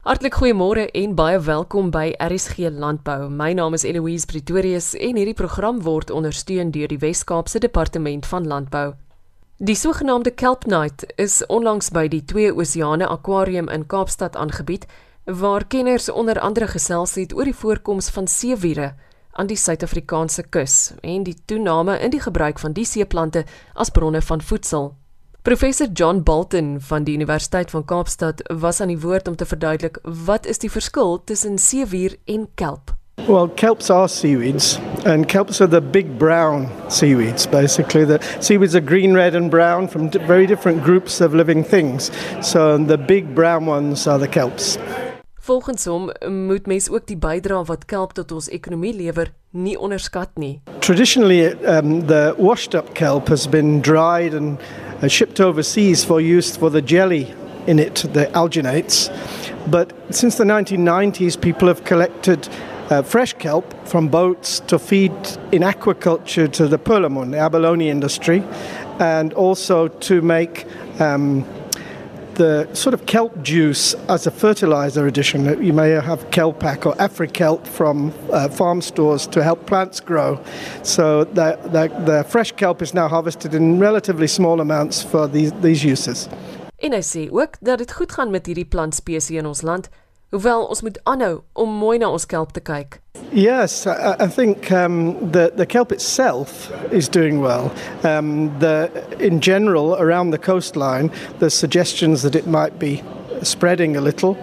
Hartlik goeiemôre en baie welkom by RSG Landbou. My naam is Eloise Pretorius en hierdie program word ondersteun deur die Wes-Kaapse Departement van Landbou. Die sogenaamde Kelp Night is onlangs by die Twee Oseane Aquarium in Kaapstad aangebied waar kenners onder andere gesels het oor die voorkoms van seewiere aan die Suid-Afrikaanse kus en die toename in die gebruik van die seeplante as bronne van voedsel. Professor John Bolton van die Universiteit van Kaapstad was aan die woord om te verduidelik wat is die verskil tussen seewier en kelp. Well, kelps are seaweeds, and kelps are the big brown seaweeds. Basically, the seaweeds are green, red, and brown from very different groups of living things. So, the big brown ones are the kelps. Volgens hom moet mens ook die bydrae wat kelp tot ons ekonomie lewer nie onderskat nie. Traditionally, um, the washed up kelp has been dried and shipped overseas for use for the jelly in it, the alginates. But since the 1990s, people have collected uh, fresh kelp from boats to feed in aquaculture to the Perlamon, the abalone industry, and also to make um, the sort of kelp juice as a fertilizer addition. You may have kelpac or AfriKelp from uh, farm stores to help plants grow. So the, the, the fresh kelp is now harvested in relatively small amounts for these, these uses. En hy sê ook dat dit goed gaan met hierdie plantspesies in ons land, hoewel ons moet aanhou om mooi na ons kelp te kyk. Yes, I, I think um, the the kelp itself is doing well. Um, the in general around the coastline, there's suggestions that it might be spreading a little.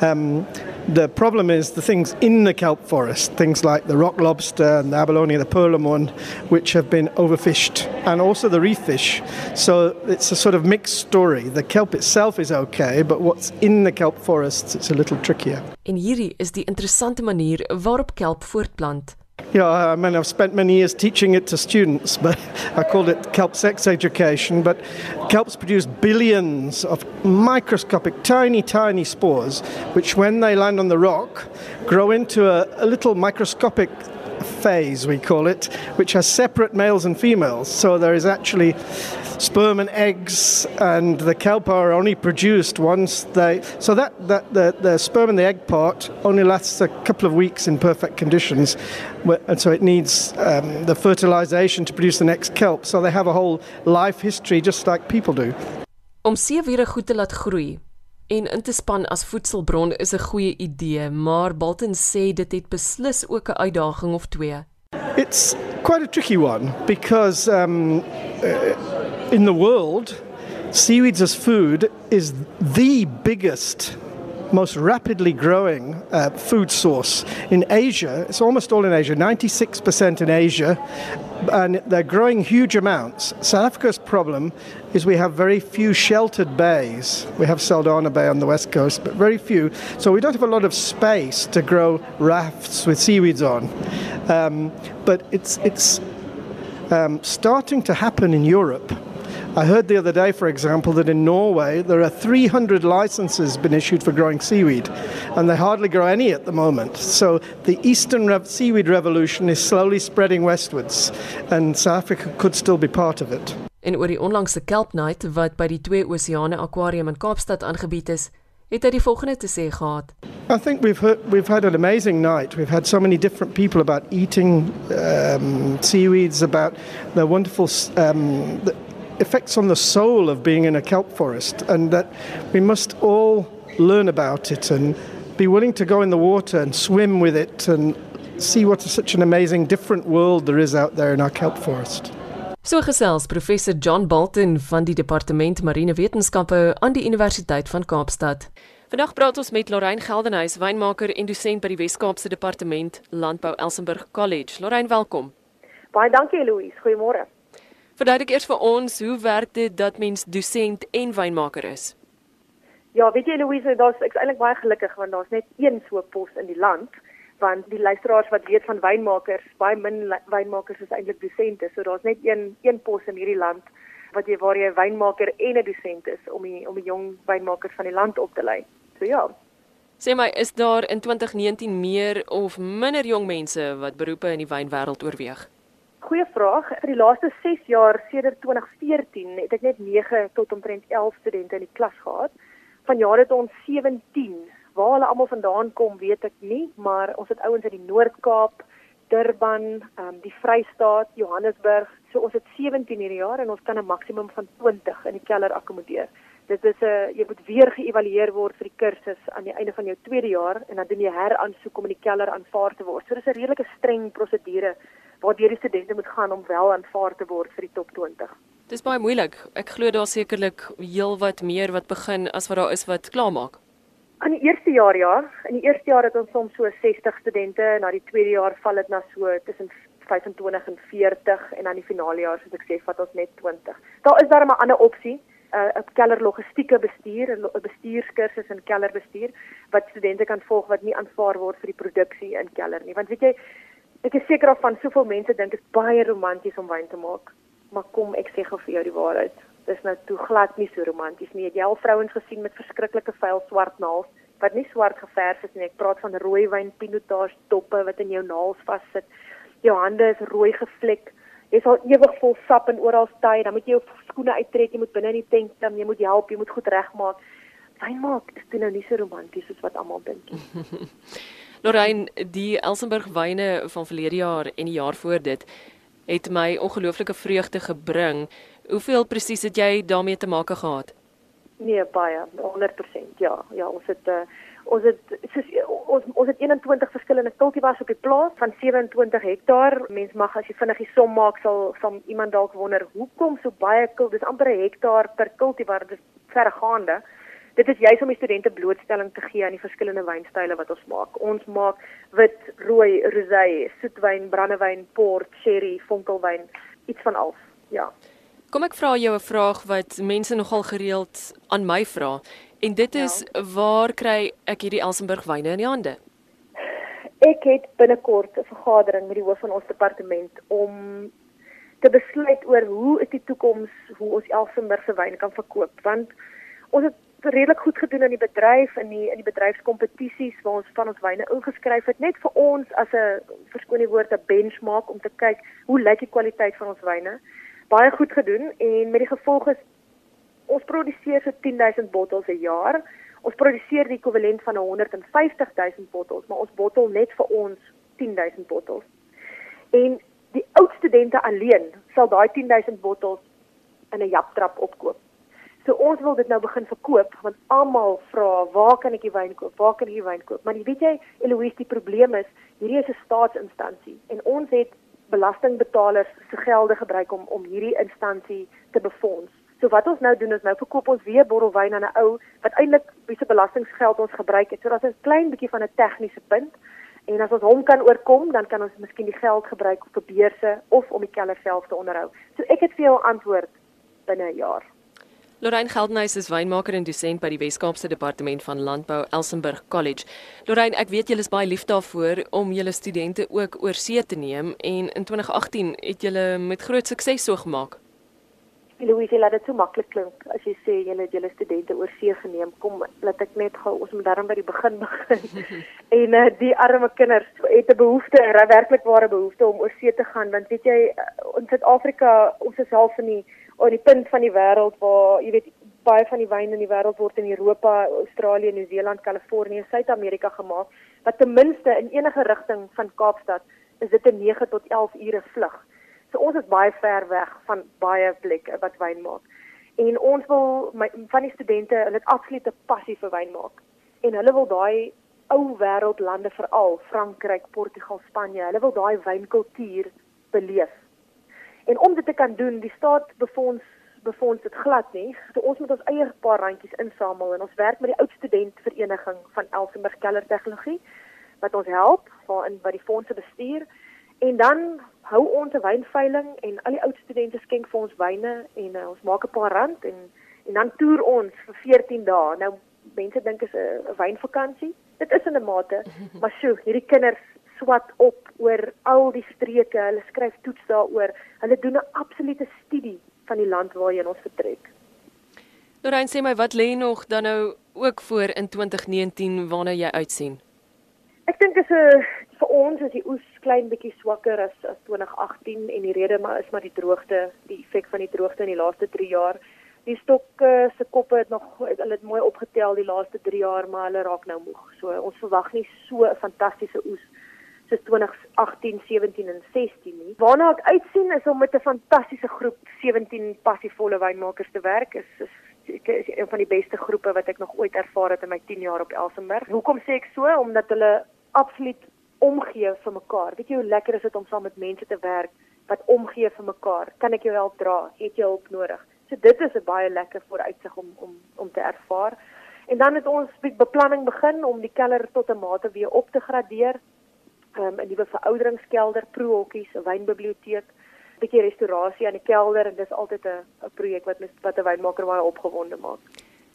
Um, the problem is the things in the kelp forest, things like the rock lobster and the abalone, the perlamon, which have been overfished, and also the reef fish. So it's a sort of mixed story. The kelp itself is okay, but what's in the kelp forests, it's a little trickier. En hierdie is die interessante manier waarop kelp voortplant. Yeah, I mean, I've spent many years teaching it to students, but I called it kelp sex education. But kelps produce billions of microscopic, tiny, tiny spores, which, when they land on the rock, grow into a, a little microscopic phase, we call it, which has separate males and females. So there is actually sperm and eggs, and the kelp are only produced once they. So that, that the, the sperm and the egg part only lasts a couple of weeks in perfect conditions, and so it needs um, the fertilization to produce the next kelp. So they have a whole life history just like people do. Om seewiere goed te laat groei en in te span as voedselbron is 'n goeie idee, maar Bolton sê dit het beslis ook 'n uitdaging of twee. It's quite a tricky one because um, uh, in the world, seaweeds as food is the biggest, most rapidly growing uh, food source. In Asia, it's almost all in Asia, 96% in Asia, and they're growing huge amounts. South Africa's problem is we have very few sheltered bays. We have Saldana Bay on the west coast, but very few. So we don't have a lot of space to grow rafts with seaweeds on. Um, but it's, it's um, starting to happen in Europe. I heard the other day, for example, that in Norway there are 300 licenses been issued for growing seaweed, and they hardly grow any at the moment. So the Eastern seaweed revolution is slowly spreading westwards, and South Africa could still be part of it. En oor die onlangse Kelp Night wat by die Twee Oseane Aquarium in Kaapstad aangebied is, het hy die volgende te sê gehad. I think we've heard, we've had an amazing night. We've had so many different people about eating um, seaweeds, about the wonderful um, the effects on the soul of being in a kelp forest, and that we must all learn about it and be willing to go in the water and swim with it and see what such an amazing different world there is out there in our kelp forest. So gesels professor John Bolton van die departement marine wetenskappe aan die Universiteit van Kaapstad. Vandag praat ons met Lorraine Geldenhuys, wynmaker en dosent by die Wes-Kaapse Departement Landbou Elsenburg College. Lorraine, welkom. Baie dankie Louise. Goeiemôre. Verduidelik eers vir ons hoe werk dit dat mens dosent en wynmaker is? Ja, weet jy Louise, daar's ek's eintlik baie gelukkig want daar's net een so pos in die land want die luisteraars wat weet van wynmakers, baie min wynmakers is eintlik dosente. So daar's net een een pos in hierdie land wat jy waar jy 'n wynmaker en 'n dosent is om die om die jong wynmakers van die land op te lei. So ja. Sê my, is daar in 2019 meer of minder jong mense wat beroepe in die wynwêreld oorweeg? Goeie vraag. Vir die laaste 6 jaar sedert 2014 het ek net 9 tot omtrent 11 studente in die klas gehad. Vanjaar het ons 17 Waar hulle almal vandaan kom, weet ek nie, maar ons het ouens uit die Noord-Kaap, Durban, um, die Vrystaat, Johannesburg. So ons het 17 hierdie jaar en ons kan 'n maksimum van 20 in die keller akkommodeer. Dit is 'n uh, jy moet weer geëvalueer word vir die kursus aan die einde van jou tweede jaar en dan doen jy heraansoek om in die keller aanvaar te word. So dis 'n redelike streng prosedure waardeur die studente moet gaan om wel aanvaar te word vir die top 20. Dis baie moeilik. Ek glo daar sekerlik heelwat meer wat begin as wat daar is wat klaarmaak. In die eerste jaar ja, in die eerste jaar het ons soms so 60 studente, na die tweede jaar val dit na so tussen 25 en 40 en dan die finale jaar soos ek sê vat ons net 20. Daar is daar 'n ander opsie, uh, 'n keller logistieke bestuur, 'n bestuurskursus in kellerbestuur wat studente kan volg wat nie aanvaar word vir die produksie in keller nie. Want weet jy, ek is seker of van soveel mense dink dit is baie romanties om wyn te maak. Maar kom ek sê gou vir jou die waarheid dis nou toe glad nie so romanties nie. Het jy al vrouens gesien met verskriklike vuil swart naels wat nie swart geverf is nie. Ek praat van rooi wyn pinotage toppe wat in jou naels vassit. Jou hande is rooi gevlek. Jy's al ewig vol sap en oral styg. Dan moet jy jou skoene uittrek. Jy moet binne in die tent klim. Jy moet help. Jy moet goed regmaak. Wyn maak is toe nou nie so romanties soos wat almal dink nie. Lorraine, die Elsenburg wyne van verlede jaar en die jaar voor dit het my ongelooflike vreugde gebring. Hoeveel presies het jy daarmee te maak gehad? Nee, baie, 100%. Ja, ja, ons het uh, ons het soos, ons ons het 21 verskillende kultivars op die plaas van 27 hektaar. Mens mag as jy vinnig die som maak sal van iemand dalk wonder hoekom so baie kul, dis amper 'n hektaar per kultivar, dis vergaande. Dit is juis om die studente blootstelling te gee aan die verskillende wynstyle wat ons maak. Ons maak wit, rooi, rosé, soetwyn, brandewyn, port, sherry, vonkelwyn, iets van alles. Ja. Kom ek vra jou 'n vraag wat mense nogal gereeld aan my vra en dit is ja. waar kry ek hierdie Elsenburg wyne in die hande? Ek het binnekort 'n vergadering met die hoof van ons departement om te besluit oor hoe is die toekoms hoe ons Elsenburg se wyne kan verkoop want ons het redelik goed gedoen in die bedryf in die in die bedryfskompetisies waar ons van ons wyne ingeskryf het net vir ons as 'n verskoon die woord 'n benchmark om te kyk hoe lyk die kwaliteit van ons wyne baie goed gedoen en met die gevolg is ons produseer so 10000 bottels 'n jaar. Ons produseer die ekwivalent van 150000 bottels, maar ons bottel net vir ons 10000 bottels. En die oud studente alleen sal daai 10000 bottels in 'n japtrap opkoop. So ons wil dit nou begin verkoop want almal vra, "Waar kan ek die wyn koop? Waar kan ek die wyn koop?" Maar jy weet jy, Eloise, die probleem is, hierdie is 'n staatsinstansie en ons het belastingbetalers se gelde gebruik om om hierdie instansie te befonds. So wat ons nou doen is nou verkoop ons weer bottelwyn aan 'n ou wat eintlik wie se belastinggeld ons gebruik het. So dit is 'n klein bietjie van 'n tegniese punt. En as ons hom kan oorkom, dan kan ons miskien die geld gebruik vir beurse of om die keller self te onderhou. So ek het vir jou antwoord binne 'n jaar. Lorraine Geldenhuys is wynmaker en dosent by die Wes-Kaapse Departement van Landbou Elsenburg College. Lorraine, ek weet julle is baie lief daarvoor om julle studente ook oor see te neem en in 2018 het julle met groot sukses so gemaak. Louise, laat dit so maklik klink as jy sê julle het julle studente oor see geneem. Kom, laat ek net gou ons moet daarom by die begin begin. en uh, die arme kinders het 'n behoefte, 'n werklik ware behoefte om oor see te gaan want weet jy, in Suid-Afrika, ons is half in die op die punt van die wêreld waar jy weet baie van die wyn in die wêreld word in Europa, Australië, Nieu-Seeland, Kalifornië, Suid-Amerika gemaak wat ten minste in enige rigting van Kaapstad is dit 'n 9 tot 11 ure vlug. So ons is baie ver weg van baie plekke wat wyn maak. En ons wil my, van die studente, hulle het absolute passie vir wyn maak. En hulle wil daai ou wêreldlande veral Frankryk, Portugal, Spanje, hulle wil daai wynkultuur beleef. En om dit te kan doen, die staat befonds befonds dit glad nie. So ons moet ons eie paar randjies insamel en ons werk met die oud student vereniging van Elsenburg Keller Tegnologie wat ons help waarin wat die fondse bestuur en dan hou ons 'n wynveiling en al die oud studente skenk vir ons wyne en uh, ons maak 'n paar rand en en dan toer ons vir 14 dae. Nou mense dink is 'n wynvakansie. Dit is in 'n mate, maar sjoe, hierdie kinders swat op oor al die streke. Hulle skryf toets daaroor. Hulle doen 'n absolute studie van die land waarheen ons vertrek. Lorraine sê my wat lê nog dan nou ook voor in 2019 waarna jy uitsien? Ek dink is 'n vir ons is die oes klein bietjie swakker as as 2018 en die rede maar is maar die droogte, die effek van die droogte in die laaste 3 jaar. Die stokke se koppe het nog hulle het mooi opgetel die laaste 3 jaar, maar hulle raak nou moeg. So ons verwag nie so 'n fantastiese oes soos 2018, 17 en 16 nie. Waarna ek uitsien is om met 'n fantastiese groep 17 passievolle wynmakers te werk. Is, is ek is een van die beste groepe wat ek nog ooit ervaar het in my 10 jaar op Elsenburg. Hoekom sê ek so? Omdat hulle absoluut omgee vir mekaar. Weet jy hoe lekker is dit om saam met mense te werk wat omgee vir mekaar? Kan ek jou help dra? Het jy hulp nodig? So dit is 'n baie lekker vooruitsig om om om te ervaar. En dan het ons beplanning begin om die keller tot 'n mate weer op te gradeer. Um, 'n nuwe verouderingskelder, prohokkies, 'n wynbiblioteek, 'n bietjie restaurasie aan die kelder en dis altyd 'n 'n projek wat wat 'n wynmaker baie opgewonde maak.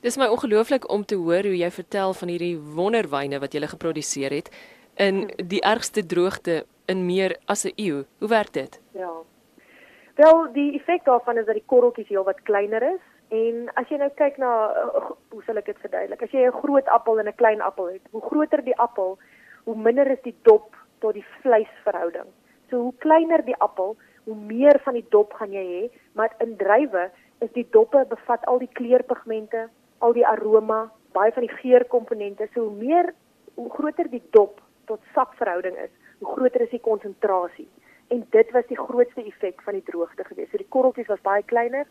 Dis my ongelooflik om te hoor hoe jy vertel van hierdie wonderwyne wat jy gele geproduseer het in die ergste droogte in meer as 'n eeu. Hoe werk dit? Ja. Wel, die effek daarvan is dat die korreltjies heelwat kleiner is en as jy nou kyk na uh, hoe sal ek dit verduidelik? As jy 'n groot appel en 'n klein appel het, hoe groter die appel, hoe minder is die dop tot die vleisverhouding. So hoe kleiner die appel, hoe meer van die dop gaan jy hê, maar in druiwe is die doppe bevat al die kleurpigmente, al die aroma, baie van die geurkomponente. So hoe meer hoe groter die dop tot sakverhouding is, hoe groter is die konsentrasie. En dit was die grootste effek van die droogte geweest. So die korreltjies was baie kleiner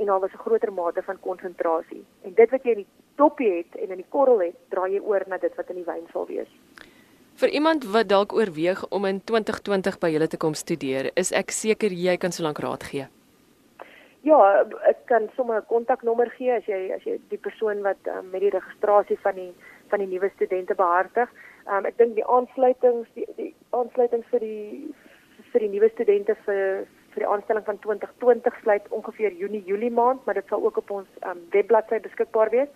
en daar was 'n groter mate van konsentrasie. En dit wat jy in die toppie het en in die korrel het, draai jy oor na dit wat in die wyn sal wees. Vir iemand wat dalk oorweeg om in 2020 by julle te kom studeer, is ek seker jy kan solank raad gee. Ja, ek kan sommer 'n kontaknommer gee as jy as jy die persoon wat um, met die registrasie van die van die nuwe studente behartig. Um, ek dink die aansluitings die die aansluitings vir die vir die nuwe studente vir vir die aanstelling van 2020 sluit ongeveer Junie Julie maand, maar dit sal ook op ons um, webbladsy beskikbaar wees.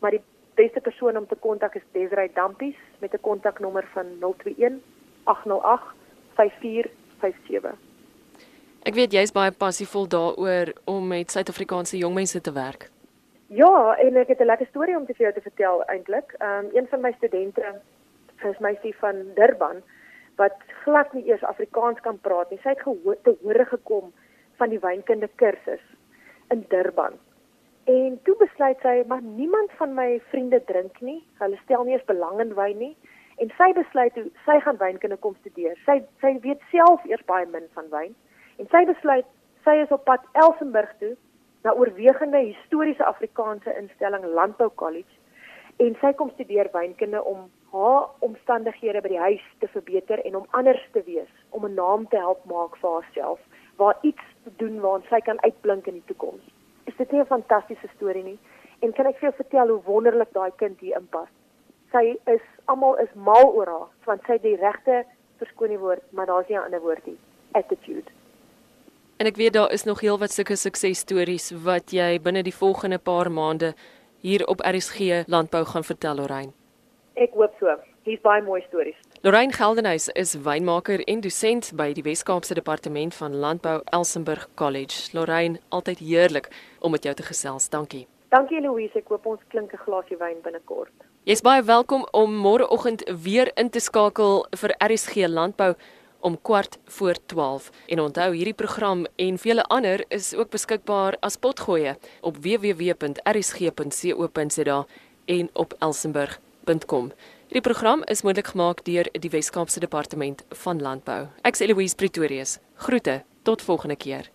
Maar die beste persoon om te kontak is Desrey Dampies met 'n kontaknommer van 021 808 5457. Ek weet jy's baie passievol daaroor om met Suid-Afrikaanse jong mense te werk. Ja, en ek het 'n lekker storie om te vir jou te vertel eintlik. Ehm um, een van my studente is meisie van Durban wat glad nie eers Afrikaans kan praat nie. Sy het gehoor te hore gekom van die wynkunde kursus in Durban. En toe besluit sy, maar niemand van my vriende drink nie. Hulle stel nie eens belang in wyn nie. En sy besluit hoe sy gaan wynkunde kom studeer. Sy sy weet self eers baie min van wyn. En sy besluit sy is op pad Elsenburg toe na oorwegende historiese Afrikaanse instelling Landbou College en sy kom studeer wynkunde om haar omstandighede by die huis te verbeter en om anders te wees, om 'n naam te help maak vir haarself, waar iets te doen waar sy kan uitblink in die toekoms. Dit nie 'n fantastiese storie nie? En kan ek vir jou vertel hoe wonderlik daai kind hier inpas? Sy is almal is mal oor haar, want sy het die regte verskoning woord, maar daar's nie 'n ander woord nie. Attitude. En ek weet daar is nog heelwat sulke suksesstories wat jy binne die volgende paar maande hier op RSG Landbou gaan vertel, Lorraine. Ek hoop so. Hier's baie mooi stories. Lorraine Geldenhuys is wynmaker en dosent by die Wes-Kaapse Departement van Landbou Elsenburg College. Lorraine, altyd heerlik om met jou te gesels. Dankie. Dankie Louise, ek hoop ons klink 'n glasie wyn binnekort. Jy's baie welkom om môreoggend weer in te skakel vir RSG Landbou om kwart voor 12. En onthou hierdie program en vele ander is ook beskikbaar as potgoeie op www.rsg.co.za en op elsenburg.com. Die program is moontlik gemaak deur die Wes-Kaapse Departement van Landbou. Ek's Eloise Pretorius. Groete tot volgende keer.